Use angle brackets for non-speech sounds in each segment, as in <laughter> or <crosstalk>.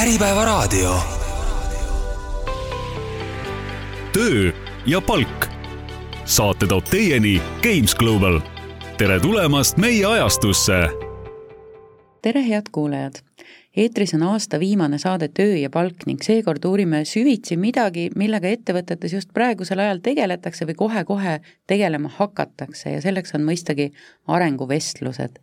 Äripäevaraadio. töö ja palk. saate toob teieni Games Global. tere tulemast meie ajastusse. tere, head kuulajad eetris on aasta viimane saade Töö ja palk ning seekord uurime süvitsi midagi, millega ettevõtetes just praegusel ajal tegeletakse või kohe-kohe tegelema hakatakse ja selleks on mõistagi arenguvestlused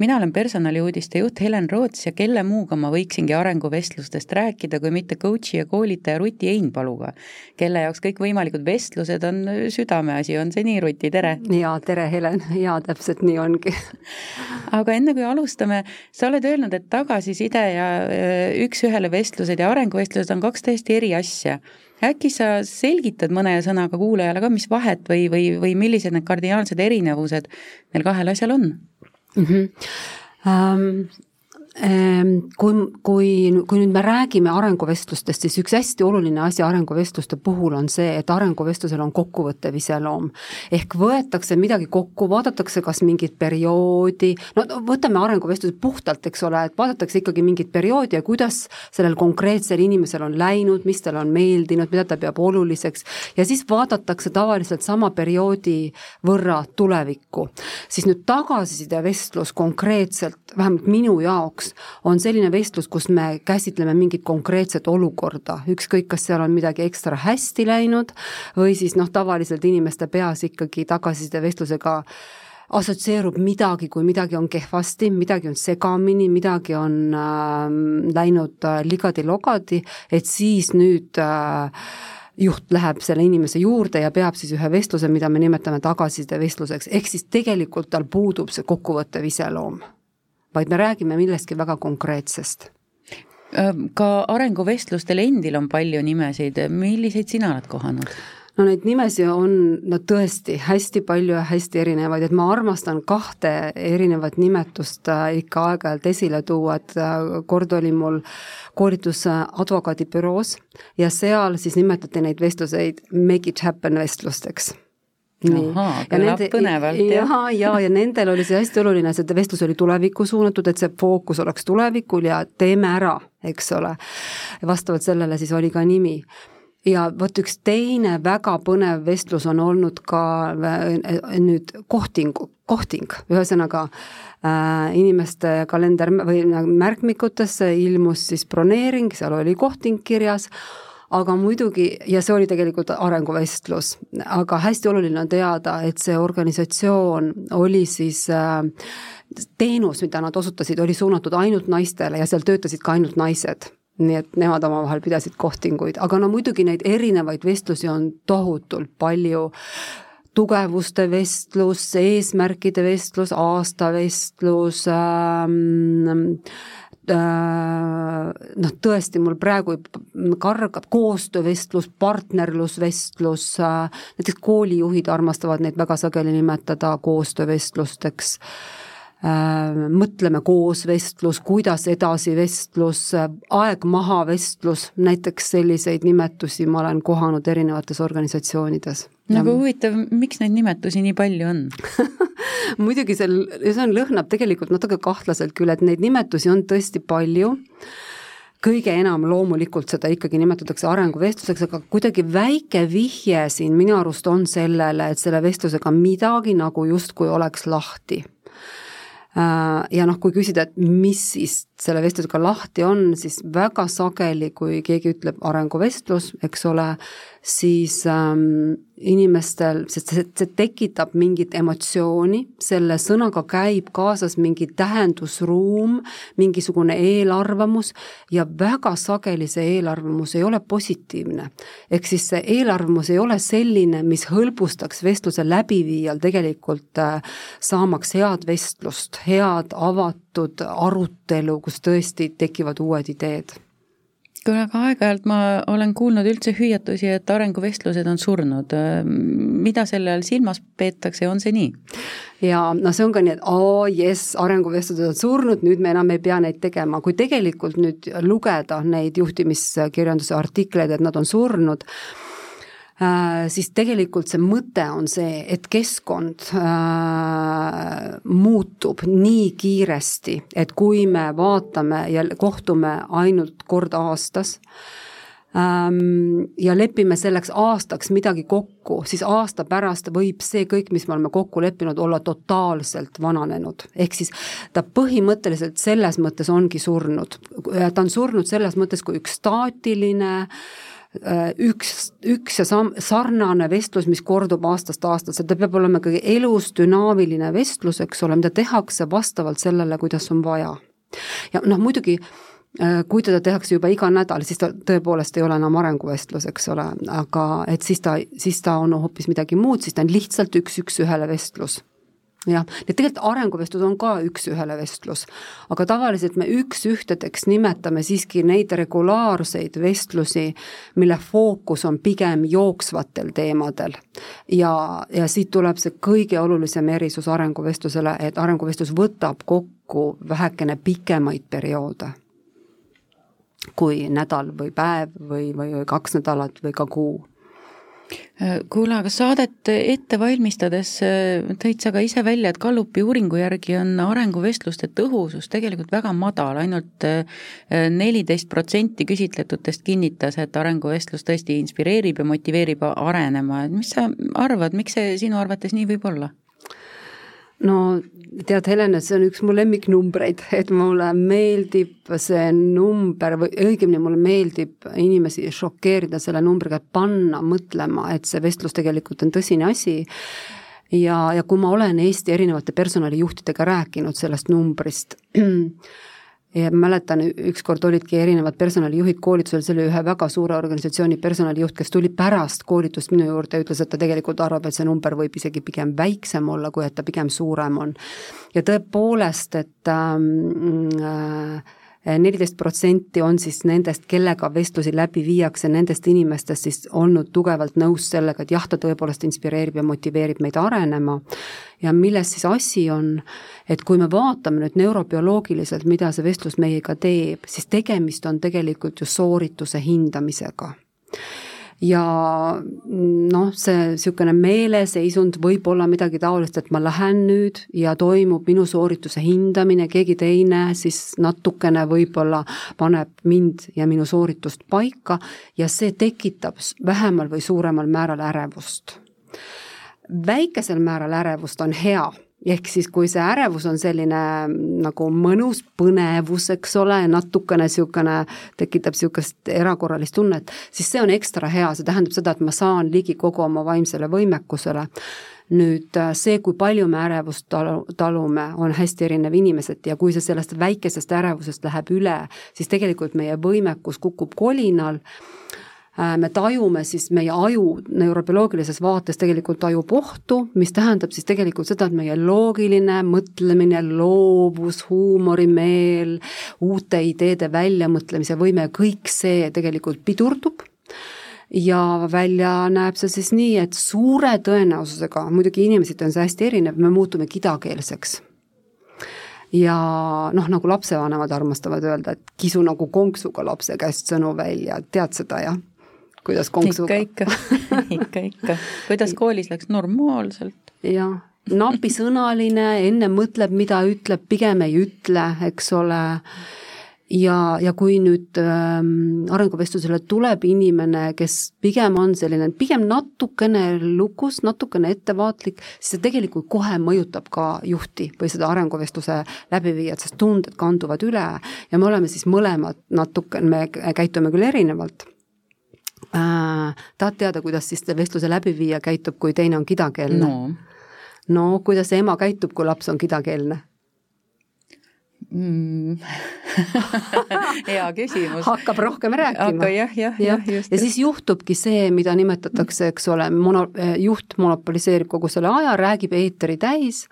mina olen personaliuudiste juht Helen Roots ja kelle muuga ma võiksingi arenguvestlustest rääkida, kui mitte coach'i ja koolitaja Ruti Einpaluga, kelle jaoks kõikvõimalikud vestlused on südameasi, on see nii, Ruti, tere! jaa, tere, Helen, jaa, täpselt nii ongi aga enne kui alustame, sa oled öelnud, et tagasiside ja äh, üks-ühele vestlused ja arenguvestlused on kaks täiesti eri asja äkki sa selgitad mõne sõnaga kuulajale ka, mis vahet või, või, või millised need kardinaalsed erinevused neil kahel asjal on? Mm. -hmm. Um, kui, kui, kui nüüd me räägime arenguvestlustest, siis üks hästi oluline asi arenguvestluste puhul on see, et arenguvestlusel on kokkuvõttev iseloom. ehk võetakse midagi kokku, vaadatakse kas mingit perioodi, no võtame arenguvestluse puhtalt, eks ole, et vaadatakse ikkagi mingit perioodi ja kuidas sellel konkreetsel inimesel on läinud, mis talle on meeldinud, mida ta peab oluliseks, ja siis vaadatakse tavaliselt sama perioodi võrra tulevikku. siis nüüd tagasiside vestlus konkreetselt, vähemalt minu jaoks, vestlus on selline vestlus, kus me käsitleme mingit konkreetset olukorda, ükskõik, kas seal on midagi ekstra hästi läinud või siis noh, tavaliselt inimeste peas ikkagi tagasiside vestlusega assotsieerub midagi, kui midagi on kehvasti, midagi on segamini, midagi on äh, läinud äh, ligadi-logadi, et siis nüüd äh, juht läheb selle inimese juurde ja peab siis ühe vestluse, mida me nimetame tagasisidevestluseks, ehk siis tegelikult tal puudub see kokkuvõttev iseloom vaid me räägime millestki väga konkreetsest. Ka arenguvestlustel endil on palju nimesid, milliseid sina oled kohanud? no neid nimesid on no tõesti hästi palju ja hästi erinevaid, et ma armastan kahte erinevat nimetust äh, ikka aeg-ajalt esile tuua, et äh, kord oli mul koolitus advokaadibüroos ja seal siis nimetati neid vestluseid make it happen vestlusteks nii. kõlab põnevalt, jah. ja, ja, ja nendel oli see hästi oluline, see vestlus oli tulevikku suunatud, et see fookus oleks tulevikul ja teeme ära, eks ole. vastavalt sellele siis oli ka nimi ja vot üks teine väga põnev vestlus on olnud ka äh, nüüd kohting, kohting, ühesõnaga äh, inimeste kalender või märkmikutesse ilmus siis broneering, seal oli kohting kirjas aga muidugi, ja see oli tegelikult arenguvestlus, aga hästi oluline on teada, et see organisatsioon oli siis äh, teenus, mida nad osutasid, oli suunatud ainult naistele ja seal töötasid ka ainult naised. Nii et nemad omavahel pidasid kohtinguid, aga no muidugi neid erinevaid vestlusi on tohutult palju. Tugevuste vestlus, eesmärkide vestlus, aastavestlus ähm,, Äh, noh, tõesti, mul praegu kargab koostöövestlus, partnerlusvestlus, äh, näiteks koolijuhid armastavad neid väga sageli nimetada koostöövestlusteks äh, mõtleme koos vestlus, kuidas edasi vestlus, aeg maha vestlus, näiteks selliseid nimetusi ma olen kohanud erinevates organisatsioonides. Nagu huvitav, miks neid nimetusi nii palju on? <laughs> Muidugi seal, see on, lõhnab tegelikult natuke kahtlaselt küll, et neid nimetusi on tõesti palju, kõige enam loomulikult seda ikkagi nimetatakse arenguvestluseks, aga kuidagi väike vihje siin minu arust on sellele, et selle vestlusega midagi nagu justkui oleks lahti. Äh, ja noh, kui küsida, et mis siis selle vestlusega lahti on, siis väga sageli, kui keegi ütleb arenguvestlus, eks ole, siis ähm, inimestel, sest see, see tekitab mingit emotsiooni, selle sõnaga käib kaasas mingi tähendusruum, mingisugune eelarvamus ja väga sageli see eelarvamus ei ole positiivne. ehk siis see eelarvamus ei ole selline, mis hõlbustaks vestluse läbiviijal tegelikult äh, saamaks head vestlust, head avatud arutelu, kus tõesti tekivad uued ideed kuule, aga aeg-ajalt ma olen kuulnud üldse hüüatusi, et arenguvestlused on surnud. mida selle all silmas peetakse, on see nii? ja noh, see on ka nii, et aa jess, arenguvestlused on surnud, nüüd me enam ei pea neid tegema, kui tegelikult nüüd lugeda neid juhtimiskirjanduse artikleid, et nad on surnud siis tegelikult see mõte on see, et keskkond äh, muutub nii kiiresti, et kui me vaatame ja kohtume ainult kord aastas ähm, ja lepime selleks aastaks midagi kokku, siis aasta pärast võib see kõik, mis me oleme kokku leppinud, olla totaalselt vananenud. ehk siis ta põhimõtteliselt selles mõttes ongi surnud. ta on surnud selles mõttes kui üks staatiline äh, Äh, üks, üks ja sam-, sarnane vestlus, mis kordub aastast aastasse, ta peab olema ikkagi elus dünaamiline vestlus, eks ole, mida tehakse vastavalt sellele, kuidas on vaja. ja noh, muidugi äh, kui teda tehakse juba iga nädal, siis ta tõepoolest ei ole enam arenguvestlus, eks ole, aga et siis ta, siis ta on hoopis midagi muud, siis ta on lihtsalt üks üks-ühele vestlus jah, et tegelikult arenguvestlus on ka üks-ühele vestlus, aga tavaliselt me üks-ühtedeks nimetame siiski neid regulaarseid vestlusi, mille fookus on pigem jooksvatel teemadel. ja, ja siit tuleb see kõige olulisem erisus arenguvestlusele, et arenguvestlus võtab kokku vähekene pikemaid perioode. Kui nädal või päev või, või kaks nädalat või ka kuu kuule, aga saadet ette valmistades äh, tõid sa ka ise välja, et Gallupi uuringu järgi on arenguvestluste tõhusus tegelikult väga madal ainult, ainult äh, neliteist protsenti küsitletutest kinnitas, et arenguvestlus tõesti inspireerib ja motiveerib arenema, et mis sa arvad, miks see sinu arvates nii võib olla? No tead, Helen, see on üks mu lemmiknumbreid, et mulle meeldib see number või õigemini mulle meeldib inimesi šokeerida selle numbriga, panna mõtlema, et see vestlus tegelikult on tõsine asi. Ja, ja kui ma olen Eesti erinevate personalijuhtidega rääkinud sellest numbrist, ja mäletan, ükskord olidki erinevad personalijuhid koolitusel, see oli ühe väga suure organisatsiooni personalijuht, kes tuli pärast koolitust minu juurde ja ütles, et ta tegelikult arvab, et see number võib isegi pigem väiksem olla, kui et ta pigem suurem on. ja tõepoolest, et ähm, äh, neliteist protsenti on siis nendest, kellega vestlusi läbi viiakse, nendest inimestest siis olnud tugevalt nõus sellega, et jah, ta tõepoolest inspireerib ja motiveerib meid arenema. ja milles siis asi on, et kui me vaatame nüüd neurobioloogiliselt, mida see vestlus meiega teeb, siis tegemist on tegelikult ju soorituse hindamisega ja noh, see niisugune meeleseisund võib olla midagi taolist, et ma lähen nüüd ja toimub minu soorituse hindamine, keegi teine siis natukene võib-olla paneb mind ja minu sooritust paika ja see tekitab vähemal või suuremal määral ärevust. väikesel määral ärevust on hea ehk siis, kui see ärevus on selline mm, nagu mõnus põnevus, eks ole, natukene niisugune, tekitab niisugust erakorralist tunnet, siis see on ekstra hea, see tähendab seda, et ma saan ligi kogu oma vaimsele võimekusele. Nüüd äh, see, kui palju me ärevust talu, talume, on hästi erinev inimeseti ja kui see sellest väikesest ärevusest läheb üle, siis tegelikult meie võimekus kukub kolinal me tajume siis, meie aju neurobioloogilises vaates tegelikult tajub ohtu, mis tähendab siis tegelikult seda, et meie loogiline mõtlemine, loovus, huumorimeel, uute ideede väljamõtlemise võime, kõik see tegelikult pidurdub ja välja näeb see siis nii, et suure tõenäosusega, muidugi inimesed on see hästi erinev, me muutume kidakeelseks ja noh, nagu lapsevanemad armastavad öelda, et kisu nagu konksuga lapse käest sõnu välja, tead seda jah? Kuidas konksuga. ikka, ikka <laughs> ikka, ikka. kuidas koolis läks normaalselt? jah, napisõnaline, enne mõtleb, mida ütleb, pigem ei ütle, eks ole ja, ja kui nüüd ähm, arenguvestlusele tuleb inimene, kes pigem on selline, pigem natukene lukus, natukene ettevaatlik, siis see tegelikult kohe mõjutab ka juhti või seda arenguvestluse läbiviijat, sest tunded kanduvad üle ja me oleme siis mõlemad natuke, me käitume küll erinevalt. Tahad teada, kuidas siis vestluse läbiviija käitub, kui teine on kidakeelne no.? no kuidas ema käitub, kui laps on kidakeelne? mm. <laughs> hea küsimus. hakkab rohkem rääkima. jah, jah, jah, just. ja siis juhtubki see, mida nimetatakse, eks ole, mono, juht monopoliseerib kogu selle aja, räägib eetri täis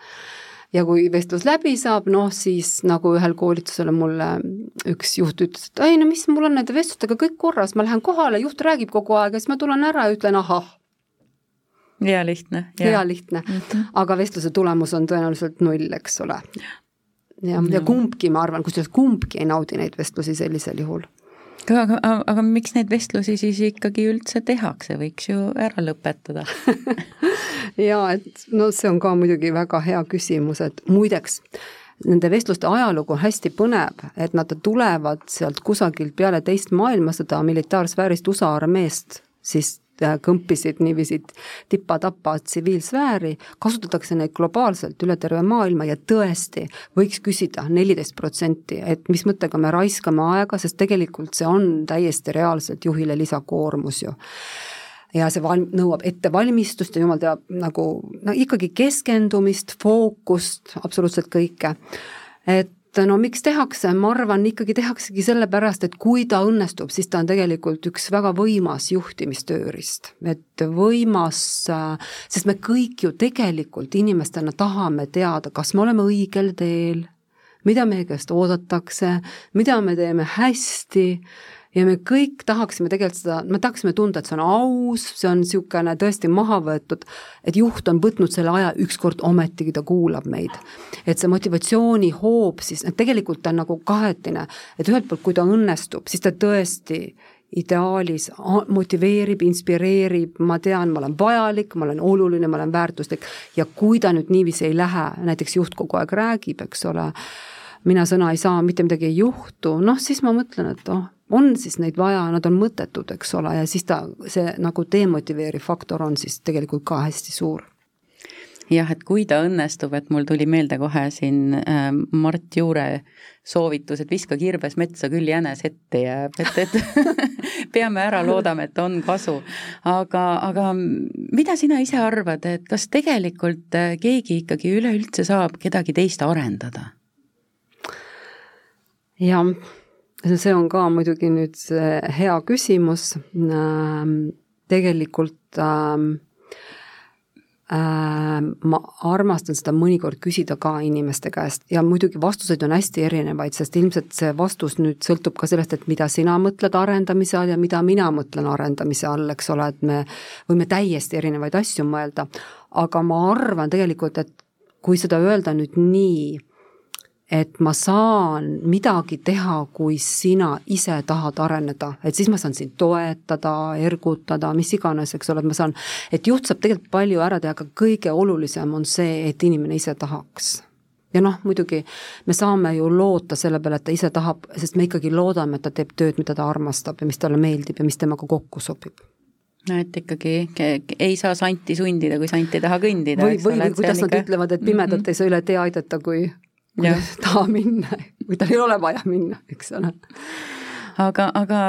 ja kui vestlus läbi saab, noh siis nagu ühel koolitusel mulle üks juht ütles, et ei no mis, mul on nende vestlustega kõik korras, ma lähen kohale, juht räägib kogu aeg ja siis ma tulen ära ja ütlen ahah. hea lihtne. hea lihtne mm, -hmm. aga vestluse tulemus on tõenäoliselt null, eks ole. ja, ja kumbki, ma arvan, kusjuures kumbki ei naudi neid vestlusi sellisel juhul aga, aga, aga miks neid vestlusi siis ikkagi üldse tehakse, võiks ju ära lõpetada. <laughs> Jaa, et no see on ka muidugi väga hea küsimus, et muideks, nende vestluste ajalugu on hästi põnev, et nad tulevad sealt kusagilt peale teist maailmasõda militaarsfäärist USA armeest, siis kõmpisid niiviisi tipa-tapa tsiviilsfääri, kasutatakse neid globaalselt üle terve maailma ja tõesti, võiks küsida neliteist protsenti, et mis mõttega me raiskame aega, sest tegelikult see on täiesti reaalselt juhile lisakoormus ju ja see valm-, nõuab ettevalmistust ja jumal teab, nagu no ikkagi keskendumist, fookust, absoluutselt kõike. et no miks tehakse, ma arvan, ikkagi tehaksegi sellepärast, et kui ta õnnestub, siis ta on tegelikult üks väga võimas juhtimistööriist. et võimas, sest me kõik ju tegelikult inimestena tahame teada, kas me oleme õigel teel, mida meie käest oodatakse, mida me teeme hästi ja me kõik tahaksime tegelikult seda, me tahaksime tunda, et see on aus, see on niisugune tõesti maha võetud, et juht on võtnud selle aja, ükskord ometigi ta kuulab meid. et see motivatsioonihoob siis, et tegelikult ta on nagu kahetine, et ühelt poolt, kui ta õnnestub, siis ta tõesti ideaalis motiveerib, inspireerib, ma tean, ma olen vajalik, ma olen oluline, ma olen väärtuslik ja kui ta nüüd niiviisi ei lähe, näiteks juht kogu aeg räägib, eks ole, mina sõna ei saa, mitte midagi ei juhtu, noh siis ma mõtlen, et oh, on siis neid vaja, nad on mõttetud, eks ole, ja siis ta, see nagu demotiveeriv faktor on siis tegelikult ka hästi suur jah, et kui ta õnnestub, et mul tuli meelde kohe siin äh, Mart Juure soovitus, et viska kirbes metsa, küll jänes ette jääb, et, et <laughs> peame ära, loodame, et on kasu. aga, aga mida sina ise arvad, et kas tegelikult äh, keegi ikkagi üleüldse saab kedagi teist arendada? jah see on ka muidugi nüüd hea küsimus, ähm, tegelikult ähm, ähm, ma armastan seda mõnikord küsida ka inimeste käest ja muidugi vastuseid on hästi erinevaid, sest ilmselt see vastus nüüd sõltub ka sellest, et mida sina mõtled arendamise all ja mida mina mõtlen arendamise all, eks ole, et me võime täiesti erinevaid asju mõelda. aga ma arvan tegelikult, et kui seda öelda nüüd nii, et ma saan midagi teha, kui sina ise tahad areneda, et siis ma saan sind toetada, ergutada, mis iganes, eks ole, et ma saan, et juht saab tegelikult palju ära teha, aga kõige olulisem on see, et inimene ise tahaks ja noh, muidugi me saame ju loota selle peale, et ta ise tahab, sest me ikkagi loodame, et ta teeb tööd, mida ta armastab ja mis talle meeldib ja mis temaga kokku sobib no et ikkagi ei saa santi sundida, kui sant ei taha kõndida. või, või, kuidas nad ikka... ütlevad, et pimedat mm -hmm. ei saa üle tee aidata, kui kui ta ei taha minna, kui tal ei ole vaja minna, eks ole aga, aga,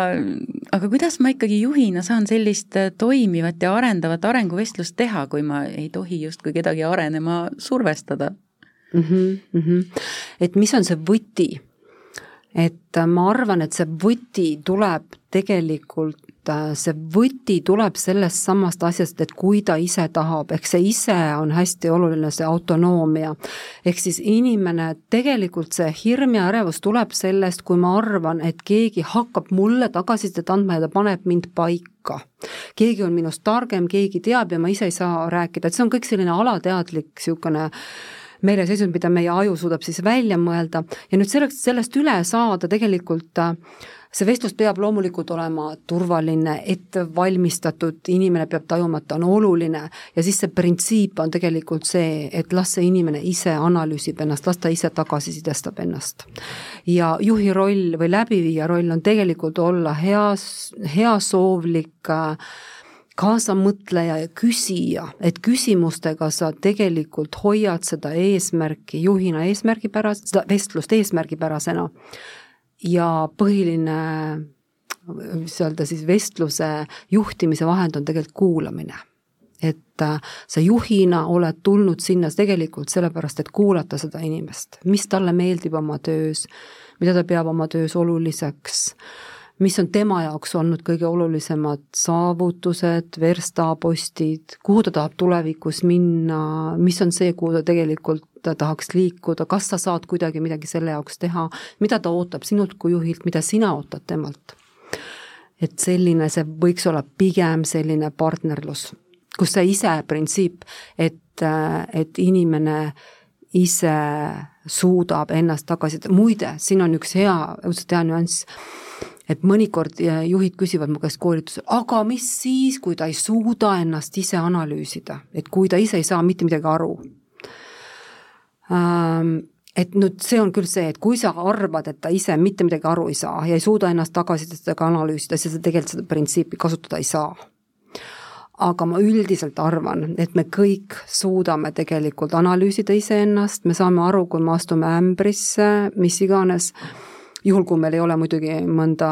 aga kuidas ma ikkagi juhina saan sellist äh, toimivat ja arendavat arenguvestlust teha, kui ma ei tohi justkui kedagi arenema survestada mm? -hmm, mm -hmm. et mis on see võti? et äh, ma arvan, et see võti tuleb tegelikult see võti tuleb sellest samast asjast, et kui ta ise tahab, ehk see ise on hästi oluline, see autonoomia. ehk siis inimene, tegelikult see hirm ja ärevus tuleb sellest, kui ma arvan, et keegi hakkab mulle tagasisidet andma ja ta paneb mind paika. keegi on minust targem, keegi teab ja ma ise ei saa rääkida, et see on kõik selline alateadlik niisugune meeleseisund, mida meie aju suudab siis välja mõelda ja nüüd selleks, sellest üle saada tegelikult äh, see vestlus peab loomulikult olema turvaline, ettevalmistatud, inimene peab tajuma, et ta on oluline. Ja siis see printsiip on tegelikult see, et las see inimene ise analüüsib ennast, las ta ise tagasisidestab ennast. ja juhi roll või läbiviija roll on tegelikult olla heas, heasoovlik kaasamõtleja ja küsija, et küsimustega sa tegelikult hoiad seda eesmärki juhina eesmärgipärast, seda vestlust eesmärgipärasena ja põhiline, mis öelda siis, vestluse juhtimise vahend on tegelikult kuulamine. et äh, sa juhina oled tulnud sinna tegelikult sellepärast, et kuulata seda inimest, mis talle meeldib oma töös, mida ta peab oma töös oluliseks, mis on tema jaoks olnud kõige olulisemad saavutused, verstapostid, kuhu ta tahab tulevikus minna, mis on see, kuhu ta tegelikult ta tahaks liikuda, kas sa saad kuidagi midagi selle jaoks teha, mida ta ootab sinult kui juhilt, mida sina ootad temalt. et selline, see võiks olla pigem selline partnerlus, kus see ise printsiip, et, et inimene ise suudab ennast tagasi, muide, siin on üks hea, õudselt hea nüanss, et mõnikord juhid küsivad mu käest koolitusel, aga mis siis, kui ta ei suuda ennast ise analüüsida, et kui ta ise ei saa mitte midagi aru et nüüd see on küll see, et kui sa arvad, et ta ise mitte midagi aru ei saa ja ei suuda ennast tagasisidega analüüsida, siis sa tegelikult seda printsiipi kasutada ei saa. Aga ma üldiselt arvan, et me kõik suudame tegelikult analüüsida iseennast, me saame aru, kui me astume ämbrisse, mis iganes, juhul kui meil ei ole muidugi mõnda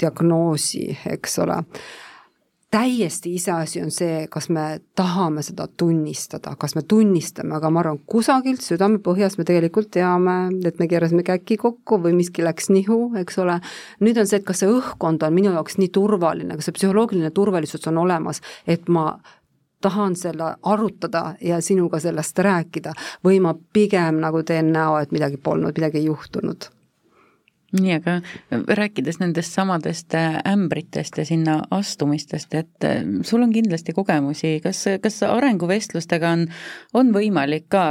diagnoosi, eks ole täiesti iseasi on see, kas me tahame seda tunnistada, kas me tunnistame, aga ma arvan, kusagilt südamepõhjas me tegelikult teame, et me keerasime käki kokku või miski läks nihu, eks ole. nüüd on see, et kas see õhkkond on minu jaoks nii turvaline, kas see psühholoogiline turvalisus on olemas, et ma tahan selle arutada ja sinuga sellest rääkida või ma pigem nagu teen näo, et midagi polnud, midagi ei juhtunud nii, aga rääkides nendest samadest äh, ämbritest ja sinna astumistest, et äh, sul on kindlasti kogemusi, kas, kas arenguvestlustega on, on võimalik ka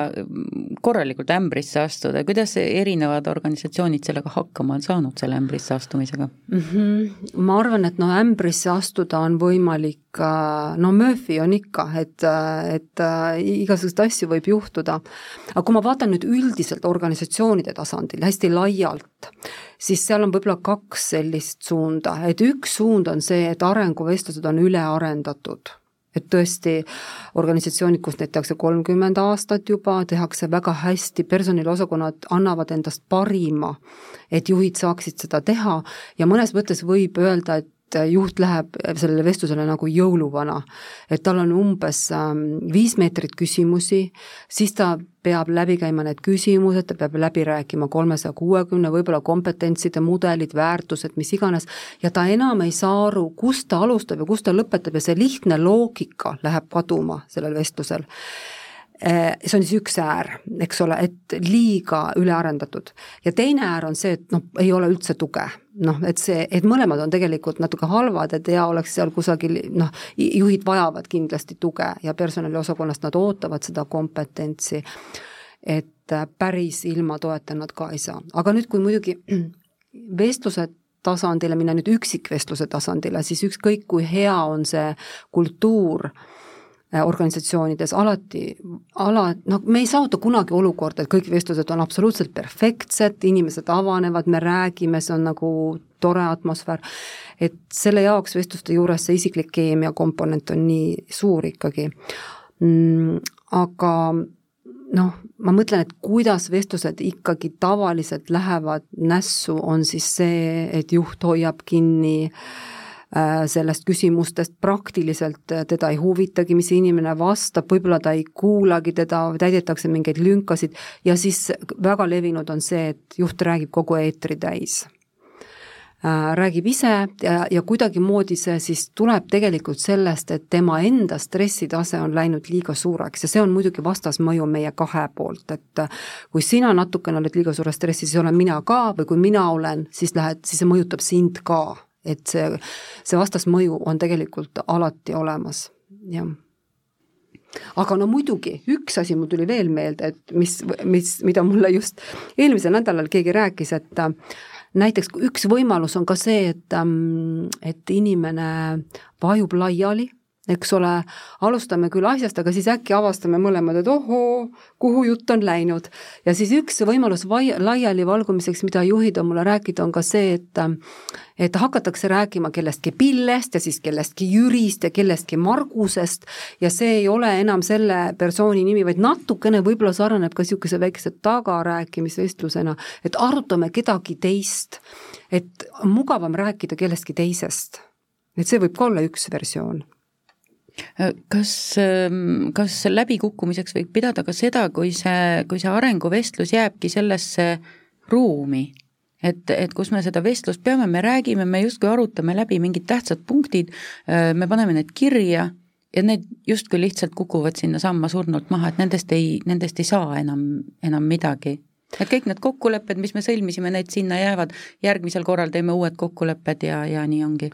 korralikult ämbrisse astuda, kuidas erinevad organisatsioonid sellega hakkama on saanud, selle ämbrisse astumisega mm? -hmm. ma arvan, et no ämbrisse astuda on võimalik, no Murphy on ikka, et, et igasuguseid asju võib juhtuda. aga kui ma vaatan nüüd üldiselt organisatsioonide tasandil hästi laialt, siis seal on võib-olla kaks sellist suunda, et üks suund on see, et arenguvestlused on ülearendatud. Et tõesti organisatsioonid, kus neid tehakse kolmkümmend aastat juba, tehakse väga hästi, personaliosakonnad annavad endast parima, et juhid saaksid seda teha. Ja mõnes mõttes võib öelda, et juht läheb sellele vestlusele nagu jõuluvana. et tal on umbes ähm, viis meetrit küsimusi, siis ta peab läbi käima need küsimused, ta peab läbi rääkima kolmesaja kuuekümne, võib-olla kompetentside mudelid, väärtused, mis iganes, ja ta enam ei saa aru, kust ta alustab ja kust ta lõpetab ja see lihtne loogika läheb kaduma sellel vestlusel see on siis üks äär, eks ole, et liiga ülearendatud. ja teine äär on see, et noh, ei ole üldse tuge. noh, et see, et mõlemad on tegelikult natuke halvad, et hea oleks seal kusagil noh, juhid vajavad kindlasti tuge ja personaliosakonnast nad ootavad seda kompetentsi, et päris ilma toeta nad ka ei saa, aga nüüd, kui muidugi <clears throat> vestlused tasandile minna nüüd üksikvestluse tasandile, siis ükskõik, kui hea on see kultuur äh, Äh, organisatsioonides alati, ala, noh, me ei saavuta kunagi olukorda, et kõik vestlused on absoluutselt perfektsed, inimesed avanevad, me räägime, see on nagu tore atmosfäär, et selle jaoks vestluste juures see isiklik keemia komponent on nii suur ikkagi. Mm,, aga noh, ma mõtlen, et kuidas vestlused ikkagi tavaliselt lähevad nässu, on siis see, et juht hoiab kinni äh, Äh, sellest küsimustest praktiliselt äh, teda ei huvitagi, mis inimene vastab, võib-olla ta ei kuulagi teda, täidetakse mingeid lünkasid ja siis väga levinud on see, et juht räägib kogu eetri täis. Äh, räägib ise ja, ja kuidagimoodi see siis tuleb tegelikult sellest, et tema enda stressitase on läinud liiga suureks ja see on muidugi vastasmõju meie kahe poolt, et kui sina natukene oled liiga suures stressis, siis olen mina ka või kui mina olen, siis lähed, siis see mõjutab sind ka et see, see vastasmõju on tegelikult alati olemas, jah. Aga no muidugi, üks asi mul tuli veel meelde, et mis, mis, mida mulle just eelmisel nädalal keegi rääkis, et äh, näiteks üks võimalus on ka see, et, ähm, et inimene vajub laiali eks ole, alustame küll asjast, aga siis äkki avastame mõlemad, et ohoo, kuhu jutt on läinud. ja siis üks võimalus vai-, laialivalgumiseks, mida juhid on mulle rääkinud, on ka see, et et hakatakse rääkima kellestki Pillest ja siis kellestki Jürist ja kellestki Margusest ja see ei ole enam selle persooni nimi, vaid natukene võib-olla sarnaneb ka niisuguse väikese tagarääkimisvestlusena, et arutame kedagi teist, et mugavam rääkida kellestki teisest. et see võib ka olla üks versioon kas, ähm, kas läbikukkumiseks võib pidada ka seda, kui see, kui see arenguvestlus jääbki sellesse ruumi, et, et kus me seda vestlust peame, me räägime, me justkui arutame läbi mingid tähtsad punktid, äh, me paneme need kirja ja need justkui lihtsalt kukuvad sinnasamma surnult maha, et nendest ei, nendest ei saa enam, enam midagi. et kõik need kokkulepped, mis me sõlmisime, need sinna jäävad, järgmisel korral teeme uued kokkulepped ja, ja nii ongi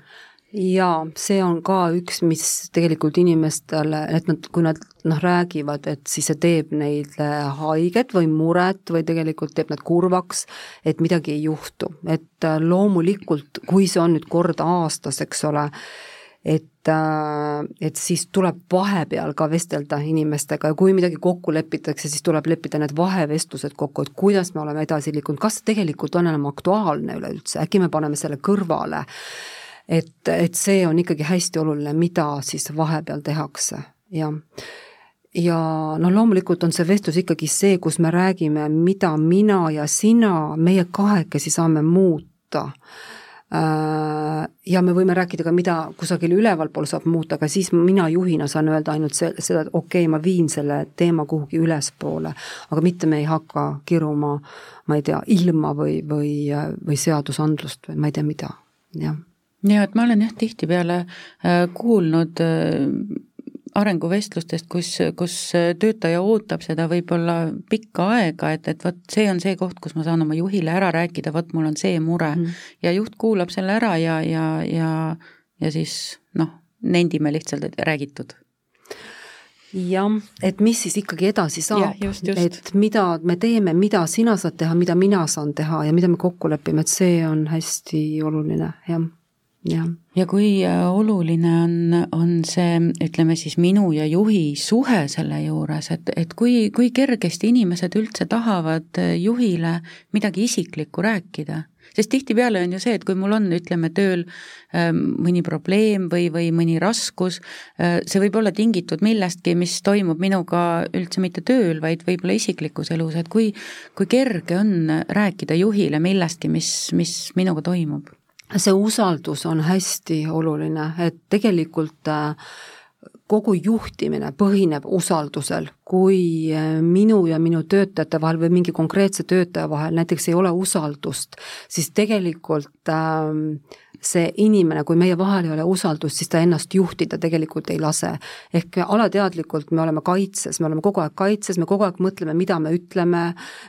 jaa, see on ka üks, mis tegelikult inimestele, et nad, kui nad noh, räägivad, et siis see teeb neile haiget või muret või tegelikult teeb nad kurvaks, et midagi ei juhtu, et äh, loomulikult, kui see on nüüd kord aastas, eks ole, et, äh, et siis tuleb vahepeal ka vestelda inimestega ja kui midagi kokku lepitakse, siis tuleb leppida need vahevestlused kokku, et kuidas me oleme edasi liikunud, kas see tegelikult on enam aktuaalne üleüldse, äkki me paneme selle kõrvale et, et see on ikkagi hästi oluline, mida siis vahepeal tehakse, jah. ja noh, loomulikult on see vestlus ikkagi see, kus me räägime, mida mina ja sina, meie kahekesi saame muuta äh, ja me võime rääkida ka, mida kusagil ülevalpool saab muuta, aga siis mina juhina saan öelda ainult see, seda, et okei okay,, ma viin selle teema kuhugi ülespoole, aga mitte me ei hakka kiruma, ma ei tea, ilma või, või, või seadusandlust või ma ei tea mida, jah ja et ma olen jah tihtipeale äh, kuulnud äh, arenguvestlustest, kus, kus töötaja ootab seda võib-olla pikka aega, et, et vot see on see koht, kus ma saan oma juhile ära rääkida, vot mul on see mure. Mm. ja juht kuulab selle ära ja, ja, ja, ja siis noh, nendime lihtsalt, et räägitud. Jah, et mis siis ikkagi edasi saab, et mida me teeme, mida sina saad teha, mida mina saan teha ja mida me kokku lepime, et see on hästi oluline, jah ja, ja kui äh, oluline on, on see, ütleme siis minu ja juhi suhe selle juures, et, et kui, kui kergesti inimesed üldse tahavad äh, juhile midagi isiklikku rääkida. Sest tihtipeale on ju see, et kui mul on, ütleme, tööl ähm, mõni probleem või, või mõni raskus, äh, see võib olla tingitud millestki, mis toimub minuga üldse mitte tööl, vaid võib-olla isiklikus elus, et kui, kui kerge on rääkida juhile millestki, mis, mis minuga toimub see usaldus on hästi oluline, et tegelikult äh, kogu juhtimine põhineb usaldusel, kui äh, minu ja minu töötajate vahel või mingi konkreetse töötaja vahel näiteks ei ole usaldust, siis tegelikult äh, see inimene, kui meie vahel ei ole usaldust, siis ta ennast juhtida tegelikult ei lase. ehk alateadlikult me oleme kaitses, me oleme kogu aeg kaitses, me kogu aeg mõtleme, mida me ütleme,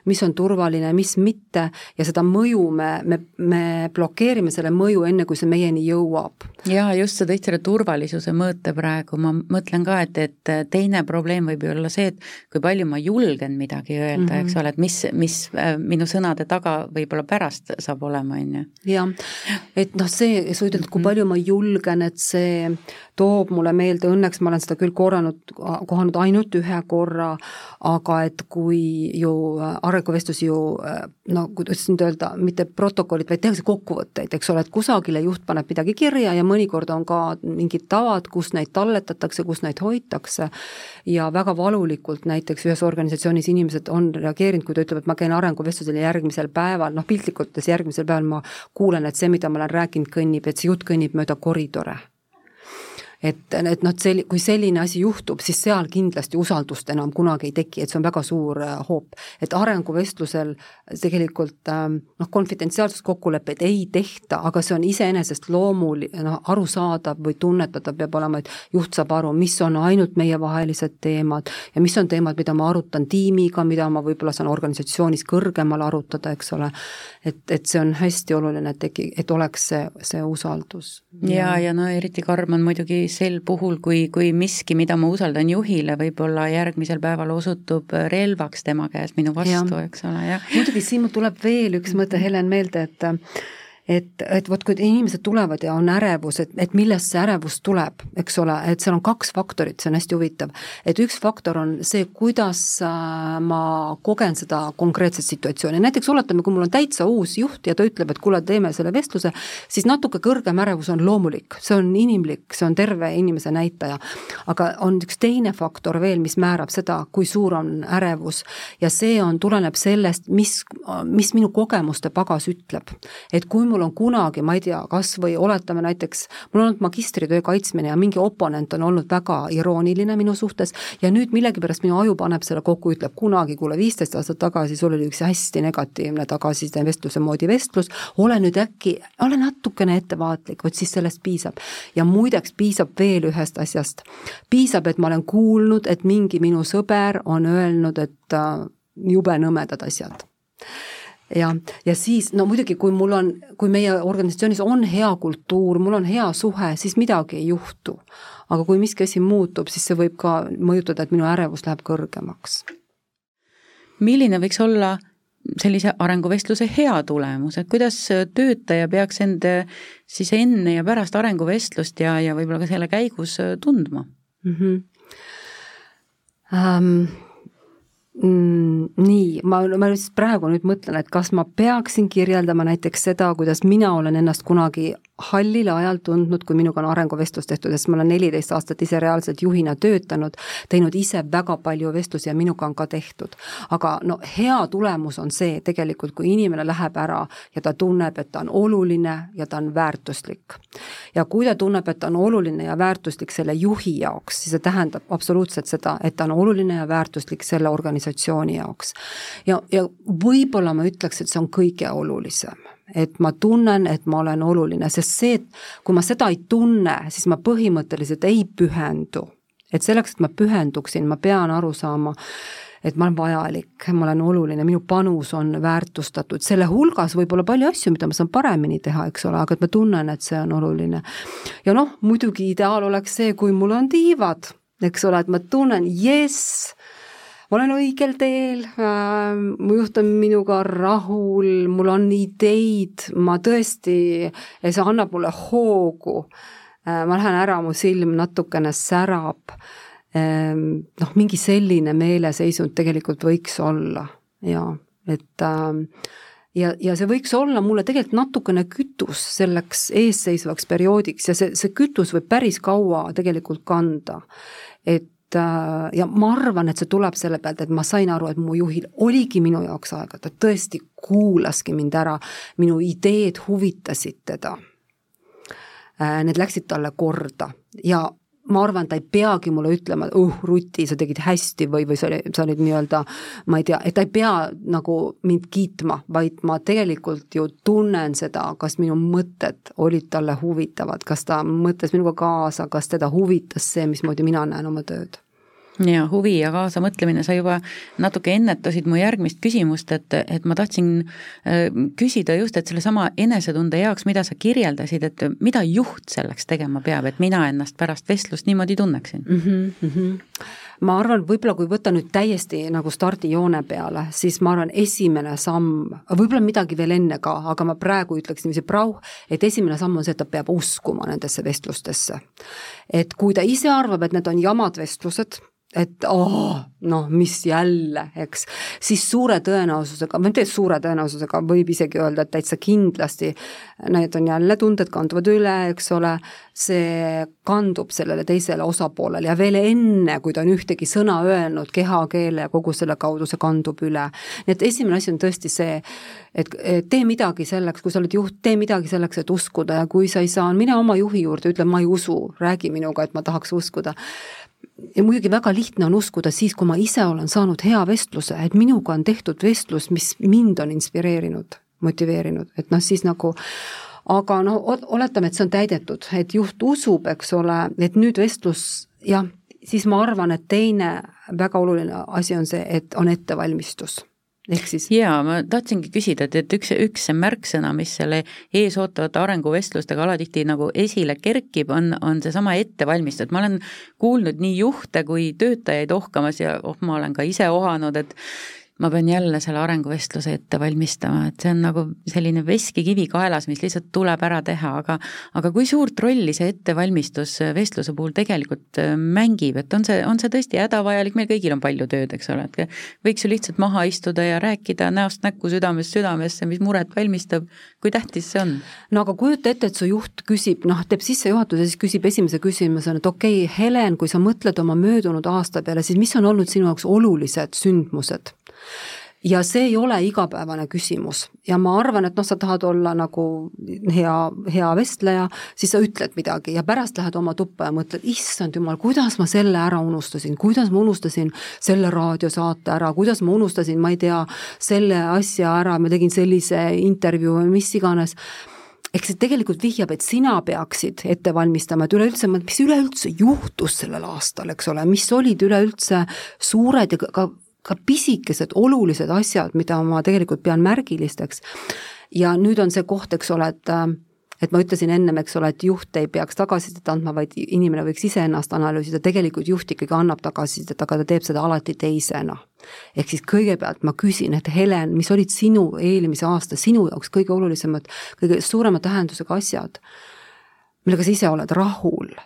mis on turvaline, mis mitte, ja seda mõju me, me, me blokeerime selle mõju, enne kui see meieni jõuab. jaa, just, sa tõid selle turvalisuse mõõte praegu, ma mõtlen ka, et, et teine probleem võib ju olla see, et kui palju ma julgen midagi öelda mm, -hmm. eks ole, et mis, mis äh, minu sõnade taga võib-olla pärast saab olema, on ju. jah, et noh, see, sa ütled, kui mhm. palju ma julgen, et see toob mulle meelde, õnneks ma olen seda küll korranud, kohanud ainult ühe korra, aga et kui ju arenguvestlusi ju no kuidas nüüd öelda, mitte protokollid, vaid tehakse kokkuvõtteid, eks ole, et kusagile juht paneb midagi kirja ja mõnikord on ka mingid tavad, kus neid talletatakse, kus neid hoitakse. Ja väga valulikult näiteks ühes organisatsioonis inimesed on reageerinud, kui ta ütleb, et ma käin arenguvestlusel ja järgmisel päeval, noh piltlikult öeldes järgmisel päeval ma kuulen, et see, mida ma olen rääkinud, kõnnib, et see jutt kõnnib mööda koridore et, et noh, sel-, kui selline asi juhtub, siis seal kindlasti usaldust enam kunagi ei teki, et see on väga suur äh, hoop. et arenguvestlusel tegelikult ähm, noh, konfidentsiaalsuskokkuleppeid ei tehta, aga see on iseenesest loomul-, noh, arusaadav või tunnetatav peab olema, et juht saab aru, mis on ainult meievahelised teemad ja mis on teemad, mida ma arutan tiimiga, mida ma võib-olla saan organisatsioonis kõrgemal arutada, eks ole, et, et see on hästi oluline, et teki-, et oleks see, see usaldus. ja, ja no eriti karm on muidugi sel puhul, kui, kui miski, mida ma usaldan juhile, võib-olla järgmisel päeval osutub relvaks tema käes minu vastu, eks ole, jah. muidugi siin mul tuleb veel üks mõte, Helen, meelde, et et, et vot kui inimesed tulevad ja on ärevus, et, et millest see ärevus tuleb, eks ole, et seal on kaks faktorit, see on hästi huvitav. et üks faktor on see, kuidas äh, ma kogen seda konkreetset situatsiooni, näiteks oletame, kui mul on täitsa uus juht ja ta ütleb, et kuule, teeme selle vestluse, siis natuke kõrgem ärevus on loomulik, see on inimlik, see on terve inimese näitaja. aga on üks teine faktor veel, mis määrab seda, kui suur on ärevus ja see on, tuleneb sellest, mis, mis minu kogemuste pagas ütleb. et kui mul on kunagi, ma ei tea, kas või oletame näiteks, mul on olnud magistritöö kaitsmine ja mingi oponent on olnud väga irooniline minu suhtes ja nüüd millegipärast minu aju paneb selle kokku, ütleb kunagi, kuule, viisteist aastat tagasi sul oli üks hästi negatiivne tagasiside vestluse moodi vestlus, ole nüüd äkki, ole natukene ettevaatlik, vot siis sellest piisab. ja muideks piisab veel ühest asjast. piisab, et ma olen kuulnud, et mingi minu sõber on öelnud, et äh, jube nõmedad asjad jah, ja siis no muidugi, kui mul on, kui meie organisatsioonis on hea kultuur, mul on hea suhe, siis midagi ei juhtu. aga kui miski asi muutub, siis see võib ka mõjutada, et minu ärevus läheb kõrgemaks. milline võiks olla sellise arenguvestluse hea tulemus, et kuidas töötaja peaks end siis enne ja pärast arenguvestlust ja, ja võib-olla ka selle käigus tundma mm? -hmm. Um, Mm, nii, ma, ma just praegu nüüd mõtlen, et kas ma peaksin kirjeldama näiteks seda, kuidas mina olen ennast kunagi hallil ajal tundnud, kui minuga on arenguvestlus tehtud, sest ma olen neliteist aastat ise reaalselt juhina töötanud, teinud ise väga palju vestlusi ja minuga on ka tehtud. aga no hea tulemus on see tegelikult, kui inimene läheb ära ja ta tunneb, et ta on oluline ja ta on väärtuslik. ja kui ta tunneb, et ta on oluline ja väärtuslik selle juhi jaoks, siis see tähendab absoluutselt seda, et ta on oluline ja väärtuslik selle organisatsiooni jaoks. ja, ja võib-olla ma ütleks, et see on kõige olulisem et ma tunnen, et ma olen oluline, sest see, et kui ma seda ei tunne, siis ma põhimõtteliselt ei pühendu. et selleks, et ma pühenduksin, ma pean aru saama, et ma olen vajalik, ma olen oluline, minu panus on väärtustatud, selle hulgas võib olla palju asju, mida ma saan paremini teha, eks ole, aga et ma tunnen, et see on oluline. ja noh, muidugi ideaal oleks see, kui mul on tiivad, eks ole, et ma tunnen, jess olen õigel teel. Äh,, mu juht on minuga rahul, mul on ideid, ma tõesti, see annab mulle hoogu. Äh,, ma lähen ära, mu silm natukene särab. Äh,, noh, mingi selline meeleseisund tegelikult võiks olla. Ja et äh, ja, ja see võiks olla mulle tegelikult natukene kütus selleks eesseisvaks perioodiks ja see, see kütus võib päris kaua tegelikult kanda. et ja ma arvan, et see tuleb selle pealt, et ma sain aru, et mu juhil oligi minu jaoks aega, ta tõesti kuulaski mind ära, minu ideed huvitasid teda. Äh, need läksid talle korda ja ma arvan, ta ei peagi mulle ütlema, et uh, Ruti, sa tegid hästi või, või sa sa olid nii-öelda, ma ei tea, et ta ei pea nagu mind kiitma, vaid ma tegelikult ju tunnen seda, kas minu mõtted olid talle huvitavad, kas ta mõtles minuga kaasa, kas teda huvitas see, mismoodi mina näen oma tööd ja huvi ja kaasamõtlemine, sa juba natuke ennetasid mu järgmist küsimust, et, et ma tahtsin äh, küsida just, et sellesama enesetunde jaoks, mida sa kirjeldasid, et mida juht selleks tegema peab, et mina ennast pärast vestlust niimoodi tunneksin mm? -hmm, mm -hmm. ma arvan, võib-olla kui võtta nüüd täiesti nagu stardijoone peale, siis ma arvan, esimene samm, võib-olla midagi veel enne ka, aga ma praegu ütleks niiviisi prauh, et esimene samm on see, et ta peab uskuma nendesse vestlustesse. et kui ta ise arvab, et need on jamad vestlused, et oh, noh, mis jälle, eks, siis suure tõenäosusega, või mitte suure tõenäosusega, võib isegi öelda, et täitsa kindlasti need on jälle tunded, kanduvad üle, eks ole, see kandub sellele teisele osapoolele ja veel enne, kui ta on ühtegi sõna öelnud, kehakeele ja kogu selle kaudu see kandub üle. nii et esimene asi on tõesti see, et tee midagi selleks, kui sa oled juht, tee midagi selleks, et uskuda. Ja kui sa ei saa, mine oma juhi juurde, ütle, ma ei usu, räägi minuga, et ma tahaks uskuda ja muidugi väga lihtne on uskuda siis, kui ma ise olen saanud hea vestluse, et minuga on tehtud vestlus, mis mind on inspireerinud, motiveerinud, et noh, siis nagu aga no oletame, et see on täidetud, et juht usub, eks ole, et nüüd vestlus jah, siis ma arvan, et teine väga oluline asi on see, et on ettevalmistus ehk siis? jaa, ma tahtsingi küsida, et, et üks, üks märksõna, mis selle eesootavate arenguvestlustega alatihti nagu esile kerkib, on, on seesama ettevalmistus, et ma olen kuulnud nii juhte kui töötajaid ohkamas ja oh, ma olen ka ise ohanud, et ma pean jälle selle arenguvestluse ette valmistama, et see on nagu selline veskikivi kaelas, mis lihtsalt tuleb ära teha, aga aga kui suurt rolli see ettevalmistus vestluse puhul tegelikult äh, mängib, et on see, on see tõesti hädavajalik, meil kõigil on palju tööd, eks ole, et võiks ju lihtsalt maha istuda ja rääkida näost näkku, südamest südamesse, mis muret valmistab, kui tähtis see on? no aga kujuta ette, et su juht küsib, noh, teeb sissejuhatuse, siis küsib esimese küsimusena, et okei okay,, Helen, kui sa mõtled oma möödunud aasta peale, siis mis on olnud sinu jaoks olulised sündmused? Ja see ei ole igapäevane küsimus. Ja ma arvan, et noh, sa tahad olla nagu hea, hea vestleja, siis sa ütled midagi ja pärast lähed oma tuppa ja mõtled, issand jumal, kuidas ma selle ära unustasin, kuidas ma unustasin selle raadiosaate ära, kuidas ma unustasin, ma ei tea, selle asja ära, ma tegin sellise intervjuu või mis iganes. Eks see tegelikult vihjab, et sina peaksid ette valmistama, et üleüldse, mis üleüldse juhtus sellel aastal, eks ole, mis olid üleüldse suured ja ka ka pisikesed olulised asjad, mida ma tegelikult pean märgilisteks. ja nüüd on see koht, eks ole, et äh, et ma ütlesin ennem, eks ole, et juht ei peaks tagasisidet andma, vaid inimene võiks iseennast analüüsida, tegelikult juht ikkagi annab tagasisidet, aga ta teeb seda alati teisena. ehk siis kõigepealt ma küsin, et Helen, mis olid sinu eelmise aasta, sinu jaoks kõige olulisemad, kõige suurema tähendusega asjad, millega sa ise oled rahul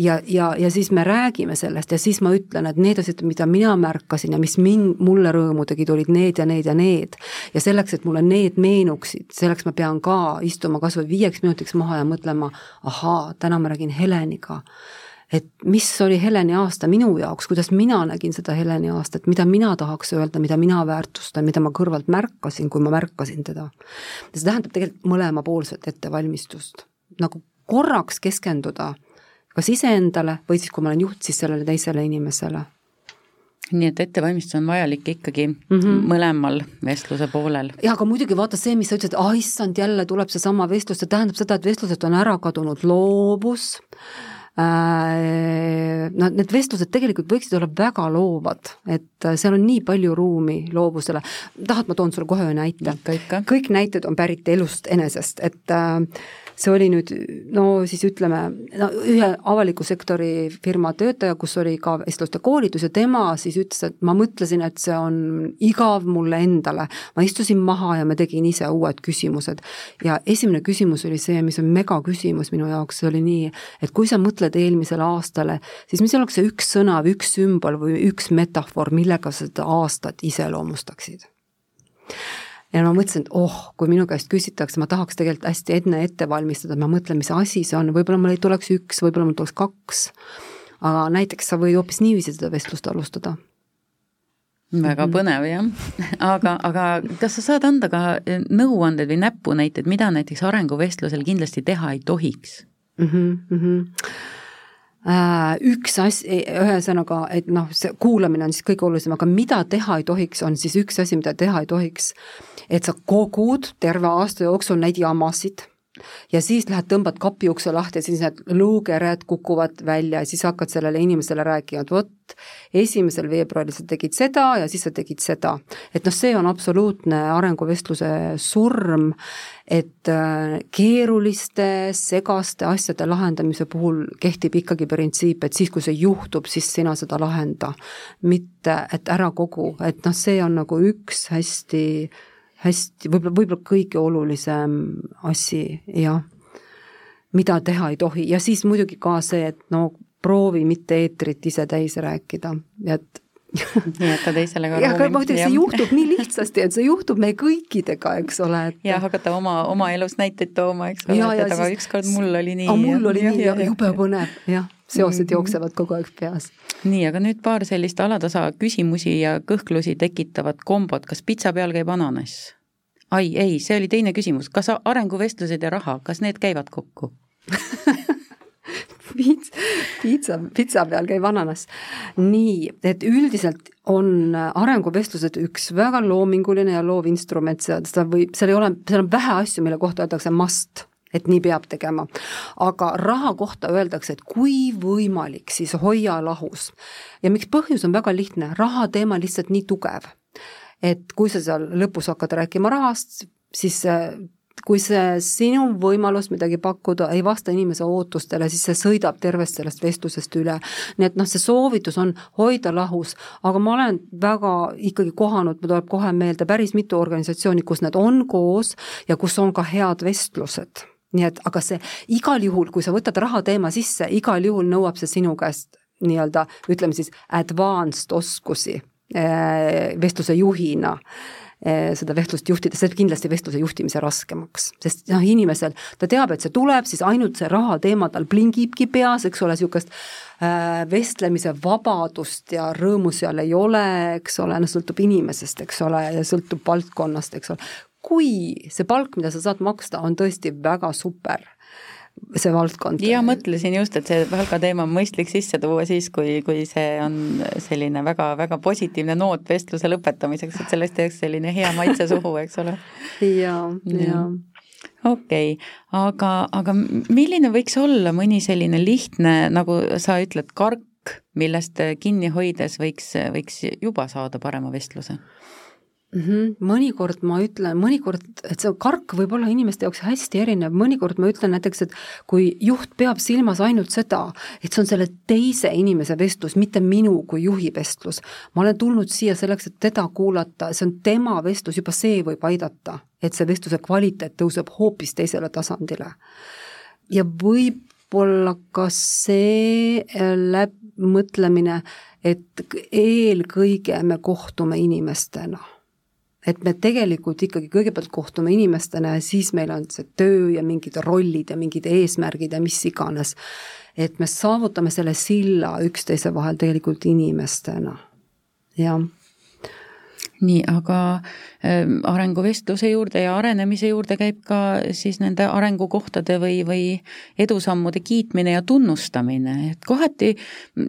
ja, ja, ja siis me räägime sellest ja siis ma ütlen, et need asjad, mida mina märkasin ja mis mind, mulle rõõmu tegid, olid need ja need ja need. ja selleks, et mulle need meenuksid, selleks ma pean ka istuma kas või viieks minutiks maha ja mõtlema, ahaa, täna ma räägin Heleniga. et mis oli Heleni aasta minu jaoks, kuidas mina nägin seda Heleni aastat, mida mina tahaks öelda, mida mina väärtustan, mida ma kõrvalt märkasin, kui ma märkasin teda. see tähendab tegelikult mõlemapoolset ettevalmistust, nagu korraks keskenduda kas iseendale või siis, kui ma olen juht, siis sellele teisele inimesele. nii et ettevalmistus on vajalik ikkagi mm -hmm. mõlemal vestluse poolel. ja aga muidugi vaata see, mis sa ütlesid, ah issand, jälle tuleb seesama vestlus, see tähendab seda, et vestlused on ära kadunud loovus äh,, no need vestlused tegelikult võiksid olla väga loovad, et seal on nii palju ruumi loovusele. tahad, ma toon sulle kohe ühe näite? kõik näited on pärit elust enesest, et äh, see oli nüüd no siis ütleme, no ühe avaliku sektori firma töötaja, kus oli ka vestluste koolitus ja tema siis ütles, et ma mõtlesin, et see on igav mulle endale. ma istusin maha ja ma tegin ise uued küsimused. ja esimene küsimus oli see, mis on megaküsimus minu jaoks, see oli nii, et kui sa mõtled eelmisele aastale, siis mis oleks see üks sõna või üks sümbol või üks metafoor, millega sa seda aastat iseloomustaksid? Ja ma mõtlesin, et oh, kui minu käest küsitakse, ma tahaks tegelikult hästi enne ette valmistada, ma mõtlen, mis asi see on, võib-olla mul ei tuleks üks, võib-olla mul tuleks kaks. aga näiteks sa võid hoopis niiviisi seda vestlust alustada. väga mhm. põnev jah, <laughs> aga, aga kas sa saad anda ka nõuanded või näpunäiteid, mida näiteks arenguvestlusel kindlasti teha ei tohiks mm? -hmm, mm -hmm üks asi, ühesõnaga, et noh, see kuulamine on siis kõige olulisem, aga mida teha ei tohiks, on siis üks asi, mida teha ei tohiks, et sa kogud terve aasta jooksul neid jamasid ja siis lähed, tõmbad kapi ukse lahti ja siis need luukered kukuvad välja ja siis hakkad sellele inimesele rääkima, et vot, esimesel veebruaril sa tegid seda ja siis sa tegid seda. et noh, see on absoluutne arenguvestluse surm, et äh, keeruliste, segaste asjade lahendamise puhul kehtib ikkagi printsiip, et siis, kui see juhtub, siis sina seda lahenda. mitte, et ära kogu, et noh, see on nagu üks hästi hästi, võib-olla, võib-olla kõige olulisem asi, jah, mida teha ei tohi. Ja siis muidugi ka see, et no proovi mitte eetrit ise täis rääkida, et jätta teisele ka <laughs> jah, aga ma ütlen, see juhtub nii lihtsasti, et see juhtub meie kõikidega, eks ole et.... ja hakata oma, oma elust näiteid tooma, eks ole, et aga ükskord mul oli nii. mul oli ja, nii ja, ja jube põnev, jah, seosed mm -hmm. jooksevad kogu aeg peas. nii, aga nüüd paar sellist alatasa küsimusi ja kõhklusi tekitavat kombot, kas pitsa peal käib ananass? ai ei, see oli teine küsimus, kas arenguvestlused ja raha, kas need käivad kokku <laughs> piits, piitsa, pitsa peal käib ananas. nii, et üldiselt on arenguvestlused üks väga loominguline ja loov instrument, seda võib, seal ei ole, seal on vähe asju, mille kohta öeldakse must et nii peab tegema. aga raha kohta öeldakse, et kui võimalik, siis hoia lahus. ja miks põhjus on väga lihtne, raha teema lihtsalt nii tugev et kui sa seal lõpus hakkad rääkima rahast, siis kui see sinu võimalus midagi pakkuda ei vasta inimese ootustele, siis see sõidab tervest sellest vestlusest üle. nii et noh, see soovitus on hoida lahus, aga ma olen väga ikkagi kohanud, mul tuleb kohe meelde päris mitu organisatsiooni, kus need on koos ja kus on ka head vestlused nii et aga see igal juhul, kui sa võtad raha teema sisse, igal juhul nõuab see sinu käest nii-öelda ütleme siis advanced oskusi Äh, vestluse juhina äh, seda vestlust juhtida, see teeb kindlasti vestluse juhtimise raskemaks, sest noh, inimesel, ta teab, et see tuleb, siis ainult see raha teema tal plingibki peas, eks ole, niisugust äh, vestlemise vabadust ja rõõmu seal ei ole, eks ole, noh, sõltub inimesest, eks ole, ja sõltub valdkonnast, eks ole. Kui see palk, mida sa saad maksta, on tõesti väga super see valdkond. ja mõtlesin just, et see palgateema on mõistlik sisse tuua siis, kui, kui see on selline väga-väga positiivne noot vestluse lõpetamiseks, et sellest jääks selline hea maitse suhu, eks ole. <laughs> ja, ja okei okay., aga, aga milline võiks olla mõni selline lihtne, nagu sa ütled, kar-, kark, millest kinni hoides võiks, võiks juba saada parema vestluse? Mm. -hmm. mõnikord ma ütlen, mõnikord, et see kark võib olla inimeste jaoks hästi erinev, mõnikord ma ütlen näiteks, et kui juht peab silmas ainult seda, et see on selle teise inimese vestlus, mitte minu kui juhi vestlus. ma olen tulnud siia selleks, et teda kuulata, see on tema vestlus, juba see võib aidata, et see vestluse kvaliteet tõuseb hoopis teisele tasandile. ja võib-olla ka see äh, läb-, mõtlemine, et eelkõige me kohtume inimestena et me tegelikult ikkagi kõigepealt kohtume inimestena ja siis meil on see töö ja mingid rollid ja mingid eesmärgid ja mis iganes. et me saavutame selle silla üksteise vahel tegelikult inimestena, jah nii, aga äh, arenguvestluse juurde ja arenemise juurde käib ka siis nende arengukohtade või, või edusammude kiitmine ja tunnustamine, et kohati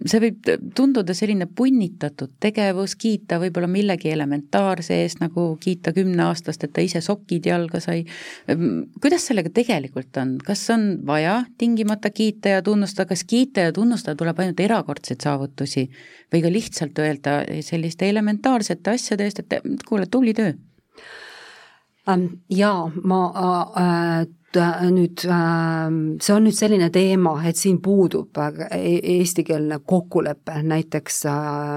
see võib tunduda selline punnitatud tegevus, kiita võib-olla millegi elementaarse eest, nagu kiita kümneaastast, et ta ise sokid jalga sai. kuidas sellega tegelikult on, kas on vaja tingimata kiita ja tunnustada, kas kiita ja tunnustada tuleb ainult erakordseid saavutusi? Või ka lihtsalt öelda selliste elementaarsete asjade eest, et kuule, tubli töö. Ähm, jaa, ma äh, äh, nüüd äh,, see on nüüd selline teema, et siin puudub e-, eestikeelne kokkulepe näiteks äh,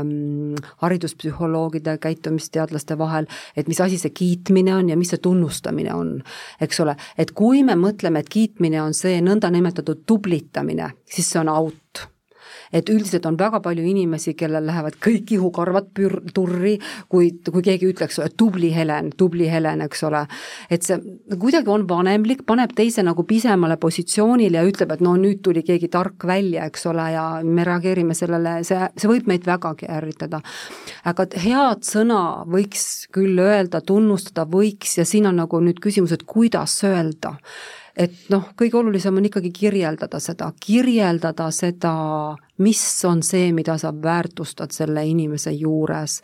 hariduspsühholoogide, käitumisteadlaste vahel, et mis asi see kiitmine on ja mis see tunnustamine on, eks ole. et kui me mõtleme, et kiitmine on see nõndanimetatud tublitamine, siis see on out et üldiselt on väga palju inimesi, kellel lähevad kõik ihukarvad pür-, turri, kui, kui keegi ütleks, tubli Helen, tubli Helen, eks ole. et see kuidagi on vanemlik, paneb teise nagu pisemale positsioonile ja ütleb, et no nüüd tuli keegi tark välja, eks ole, ja me reageerime sellele, see, see võib meid vägagi ärritada. aga head sõna võiks küll öelda, tunnustada võiks ja siin on nagu nüüd küsimus, et kuidas öelda et noh, kõige olulisem on ikkagi kirjeldada seda, kirjeldada seda, mis on see, mida sa väärtustad selle inimese juures,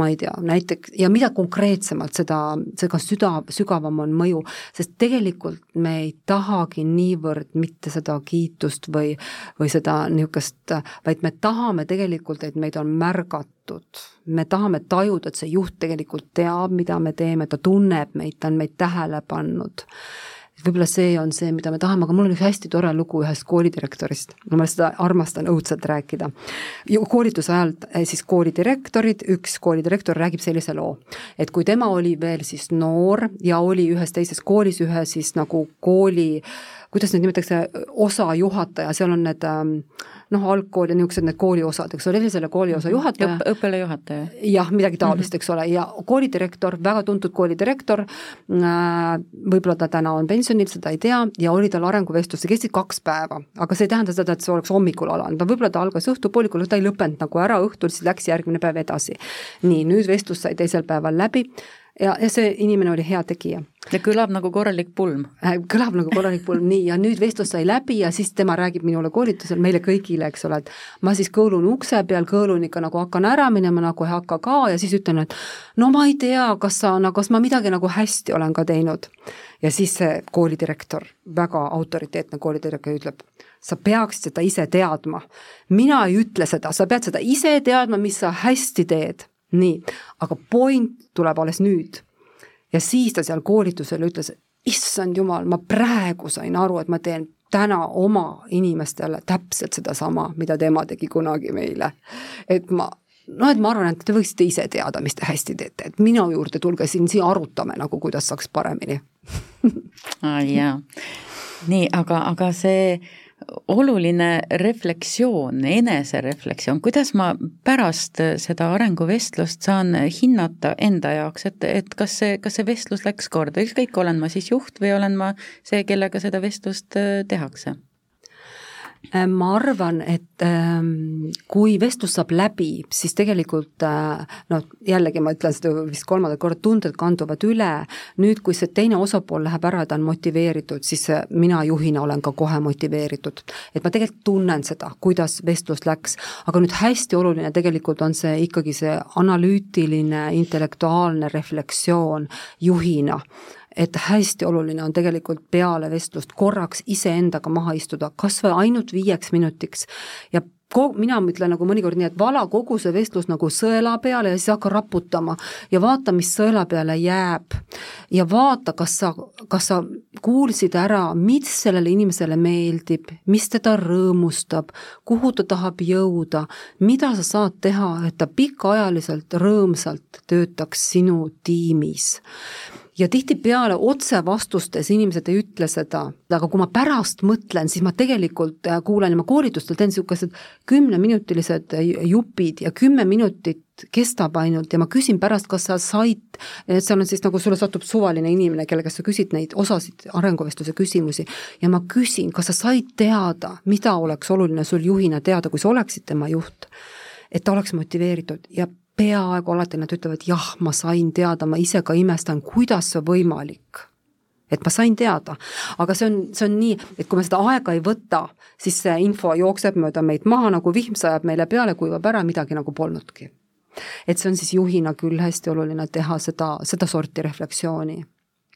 ma ei tea, näiteks, ja mida konkreetsemalt, seda, seda süda, sügavam on mõju, sest tegelikult me ei tahagi niivõrd mitte seda kiitust või, või seda niisugust, vaid me tahame tegelikult, et meid on märgatud. Me tahame tajuda, et see juht tegelikult teab, mida me teeme, ta tunneb meid, ta on meid tähele pannud võib-olla see on see, mida me tahame, aga mul on üks hästi tore lugu ühest koolidirektorist, ma seda armastan õudselt rääkida. koolituse ajal eh, siis koolidirektorid, üks koolidirektor räägib sellise loo, et kui tema oli veel siis noor ja oli ühes teises koolis ühe siis nagu kooli, kuidas neid nimetatakse, osajuhataja, seal on need ähm, noh, algkool ja niisugused need kooliosad, eks ole, sellisele kooliosa mhm. juhataja Õp. õppealajuhataja. jah, midagi taolist -hmm. eks ole, ja koolidirektor, väga tuntud koolidirektor, äh, võib-olla ta täna on pensionil, seda ei tea, ja oli tal arenguvestlus, see kestis kaks päeva. aga see ei tähenda seda, et see oleks hommikul alanud, no võib-olla ta algas õhtupoolikul, ta ei lõppenud nagu ära, õhtul siis läks järgmine päev edasi. nii, nüüd vestlus sai teisel päeval läbi ja, ja see inimene oli hea tegija. ja kõlab nagu korralik pulm. Äh, kõlab nagu korralik pulm, nii, ja nüüd vestlus sai läbi ja siis tema räägib minule koolitusel, meile kõigile, eks ole, et ma siis kõõlun ukse peal, kõõlun ikka nagu hakkan ära minema, nagu ei hakka ka ja siis ütlen, et no ma ei tea, kas sa, no kas ma midagi nagu hästi olen ka teinud. ja siis see koolidirektor, väga autoriteetne koolidirektor ütleb, sa peaksid seda ise teadma. mina ei ütle seda, sa pead seda ise teadma, mis sa hästi teed nii, aga point tuleb alles nüüd. ja siis ta seal koolitusel ütles, issand jumal, ma praegu sain aru, et ma teen täna oma inimestele täpselt sedasama, mida tema tegi kunagi meile. et ma noh, et ma arvan, et te võiksite ise teada, mis te hästi teete, et minu juurde tulge siin, siia arutame nagu, kuidas saaks paremini <laughs> ah,. jaa, nii, aga, aga see oluline reflektsioon, enesereflektsioon, kuidas ma pärast seda arenguvestlust saan hinnata enda jaoks, et, et kas see, kas see vestlus läks korda, ükskõik, olen ma siis juht või olen ma see, kellega seda vestlust äh, tehakse ma arvan, et ähm, kui vestlus saab läbi, siis tegelikult äh, noh, jällegi ma ütlen seda vist kolmandat korda, tunded kanduvad üle, nüüd kui see teine osapool läheb ära ja ta on motiveeritud, siis äh, mina juhina olen ka kohe motiveeritud. et ma tegelikult tunnen seda, kuidas vestlus läks, aga nüüd hästi oluline tegelikult on see ikkagi see analüütiline, intellektuaalne refleksioon juhina et hästi oluline on tegelikult peale vestlust korraks iseendaga maha istuda, kas või ainult viieks minutiks ja mina ütlen nagu mõnikord nii, et vala kogu see vestlus nagu sõela peale ja siis hakka raputama ja vaata, mis sõela peale jääb. ja vaata, kas sa, kas sa kuulsid ära, mis sellele inimesele meeldib, mis teda rõõmustab, kuhu ta tahab jõuda, mida sa saad teha, et ta pikaajaliselt rõõmsalt töötaks sinu tiimis ja tihtipeale otsevastustes inimesed ei ütle seda, aga kui ma pärast mõtlen, siis ma tegelikult äh, kuulen ja ma koolitustel teen niisugused kümneminutilised äh, jupid ja kümme minutit kestab ainult ja ma küsin pärast, kas sa said, et seal on siis nagu sulle satub suvaline inimene, kelle käest sa küsid neid osasid arenguvestluse küsimusi. Ja ma küsin, kas sa said teada, mida oleks oluline sul juhina teada, kui sa oleksid tema juht, et ta oleks motiveeritud. Ja peaaegu alati nad ütlevad jah, ma sain teada, ma ise ka imestan, kuidas see võimalik. Et ma sain teada, aga see on, see on nii, et kui me seda aega ei võta, siis see info jookseb mööda meid maha, nagu vihm sajab meile peale, kuivab ära, midagi nagu polnudki. et see on siis juhina küll hästi oluline teha seda, sedasorti refleksiooni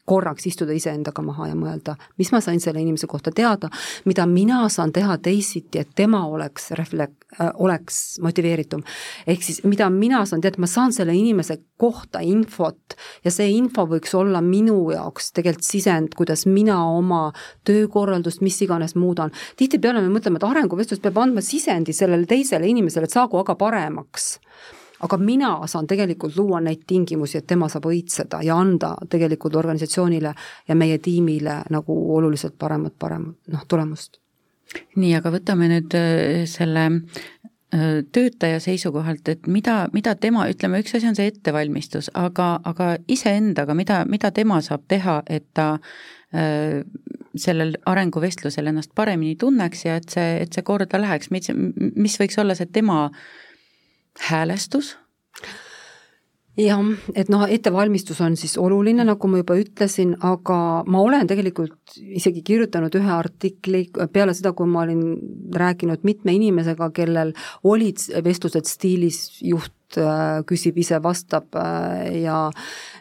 korraks istuda iseendaga maha ja mõelda, mis ma sain selle inimese kohta teada, mida mina saan teha teisiti, et tema oleks refle-, äh, oleks motiveeritum. ehk siis mida mina saan teada, ma saan selle inimese kohta infot ja see info võiks olla minu jaoks tegelikult sisend, kuidas mina oma töökorraldust, mis iganes muudan. tihtipeale me mõtleme, et arenguvestlus peab andma sisendi sellele teisele inimesele, et saagu aga paremaks aga mina saan tegelikult luua neid tingimusi, et tema saab õitseda ja anda tegelikult organisatsioonile ja meie tiimile nagu oluliselt paremat, paremat noh, tulemust. nii, aga võtame nüüd äh, selle äh, töötaja seisukohalt, et mida, mida tema, ütleme, üks asi on see ettevalmistus, aga, aga iseendaga, mida, mida tema saab teha, et ta äh, sellel arenguvestlusel ennast paremini tunneks ja et see, et see korda läheks, mis, mis võiks olla see tema äh, häälestus? jah, et noh, ettevalmistus on siis oluline, nagu ma juba ütlesin, aga ma olen tegelikult isegi kirjutanud ühe artikli peale seda, kui ma olin rääkinud mitme inimesega, kellel olid vestlused stiilis juht äh, küsib ise, vastab äh, ja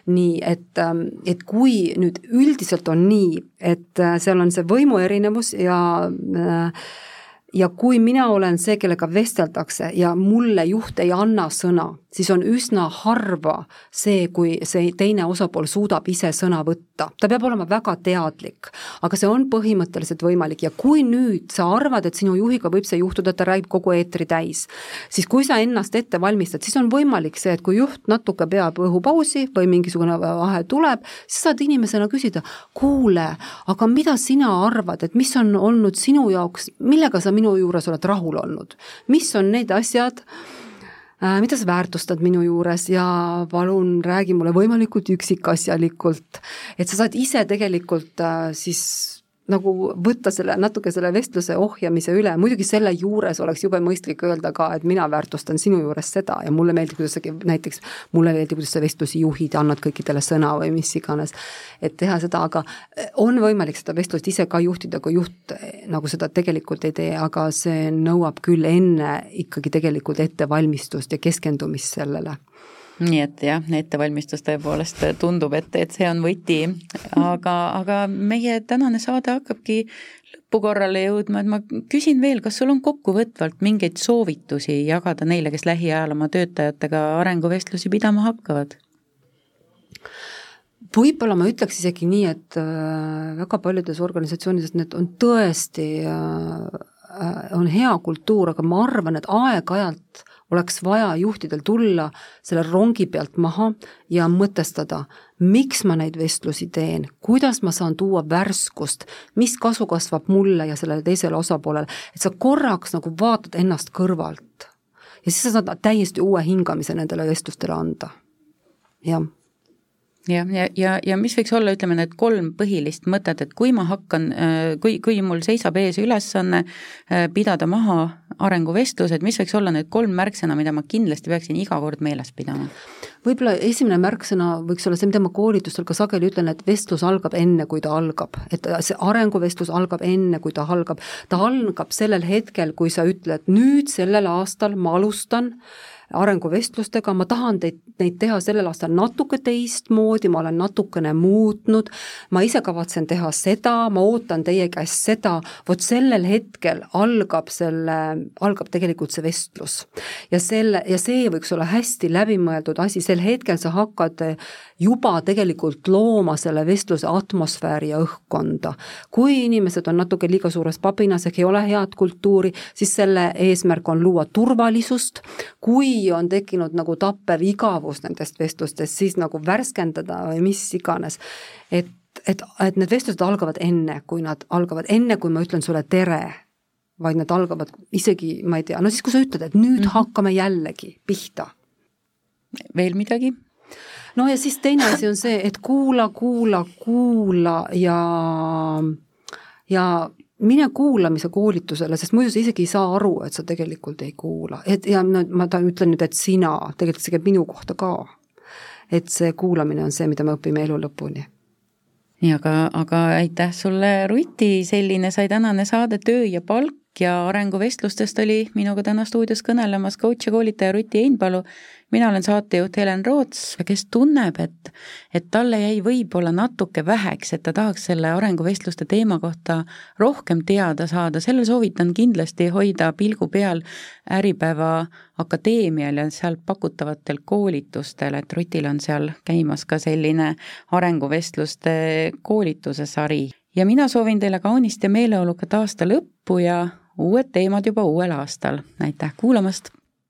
nii, et, ähm, et kui nüüd üldiselt on nii, et äh, seal on see võimu erinevus ja äh, ja kui mina olen see, kellega vesteldakse ja mulle juht ei anna sõna, siis on üsna harva see, kui see teine osapool suudab ise sõna võtta. ta peab olema väga teadlik, aga see on põhimõtteliselt võimalik ja kui nüüd sa arvad, et sinu juhiga võib see juhtuda, et ta räägib kogu eetri täis, siis kui sa ennast ette valmistad, siis on võimalik see, et kui juht natuke peab õhupausi või mingisugune vahe tuleb, siis saad inimesena küsida, kuule, aga mida sina arvad, et mis on olnud sinu jaoks, millega sa minu juures oled rahul olnud, mis on need asjad, Äh, mida sa väärtustad minu juures? Ja palun räägi mulle võimalikult üksikasjalikult, et sa saad ise tegelikult äh, siis nagu võtta selle, natuke selle vestluse ohjamise üle, muidugi selle juures oleks jube mõistlik öelda ka, et mina väärtustan sinu juures seda ja mulle meeldib, kuidas sa näiteks, mulle meeldib, kuidas sa vestlusi juhid, annad kõikidele sõna või mis iganes, et teha seda, aga eh, on võimalik seda vestlust ise ka juhtida, kui juht eh, nagu seda tegelikult ei tee, aga see nõuab küll enne ikkagi tegelikult ettevalmistust ja keskendumist sellele nii et jah, ettevalmistus tõepoolest tundub, et, et see on võti, aga, aga meie tänane saade hakkabki lõpukorrale jõudma, et ma küsin veel, kas sul on kokkuvõtvalt mingeid soovitusi jagada neile, kes lähiajal oma töötajatega arenguvestlusi pidama hakkavad? võib-olla ma ütleks isegi nii, et äh, väga paljudes organisatsioonides need on tõesti, äh, äh, on hea kultuur, aga ma arvan, et aeg-ajalt oleks vaja juhtidel tulla selle rongi pealt maha ja mõtestada, miks ma neid vestlusi teen, kuidas ma saan tuua värskust, mis kasu kasvab mulle ja sellele teisele osapoolele, et sa korraks nagu vaatad ennast kõrvalt. ja siis sa saad täiesti uue hingamise nendele vestlustele anda, jah jah, ja, ja, ja mis võiks olla, ütleme, need kolm põhilist mõtet, et kui ma hakkan, äh, kui, kui mul seisab ees ülesanne äh, pidada maha arenguvestlused, mis võiks olla need kolm märksõna, mida ma kindlasti peaksin iga kord meeles pidama? võib-olla esimene märksõna võiks olla see, mida ma koolitustel ka sageli ütlen, et vestlus algab enne, kui ta algab. et see arenguvestlus algab enne, kui ta algab. ta algab sellel hetkel, kui sa ütled, nüüd sellel aastal ma alustan arenguvestlustega, ma tahan teid, neid teha sellel aastal natuke teistmoodi, ma olen natukene muutnud, ma ise kavatsen teha seda, ma ootan teie käest seda, vot sellel hetkel algab selle, algab tegelikult see vestlus. ja selle, ja see võiks olla hästi läbimõeldud asi, sel hetkel sa hakkad juba tegelikult looma selle vestluse atmosfääri ja õhkkonda. kui inimesed on natuke liiga suures pabinas ehk ei ole head kultuuri, siis selle eesmärk on luua turvalisust, kui on tekkinud nagu tappev igavus nendest vestlustest, siis nagu värskendada või mis iganes. et, et, et need vestlused algavad enne, kui nad algavad, enne kui ma ütlen sulle tere, vaid need algavad isegi, ma ei tea, no siis, kui sa ütled, et nüüd mm -hmm. hakkame jällegi pihta. veel midagi? no ja siis teine asi on see, et kuula, kuula, kuula ja, ja mine kuulamise koolitusele, sest muidu sa isegi ei saa aru, et sa tegelikult ei kuula, et ja no ma ta ütlen nüüd, et sina, tegelikult see käib minu kohta ka. et see kuulamine on see, mida me õpime elu lõpuni. Nii, aga, aga aitäh sulle, Ruti, selline sai tänane saade Töö ja palk ja arenguvestlustest oli minuga täna stuudios kõnelemas coach ja koolitaja Ruti Einpalu mina olen saatejuht Helen Roots, kes tunneb, et, et talle jäi võib-olla natuke väheks, et ta tahaks selle arenguvestluste teema kohta rohkem teada saada, sellel soovitan kindlasti hoida pilgu peal Äripäeva akadeemial ja seal pakutavatel koolitustel, et Rutil on seal käimas ka selline arenguvestluste koolituse sari. ja mina soovin teile kaunist ja meeleolukat aasta lõppu ja uued teemad juba uuel aastal, aitäh kuulamast!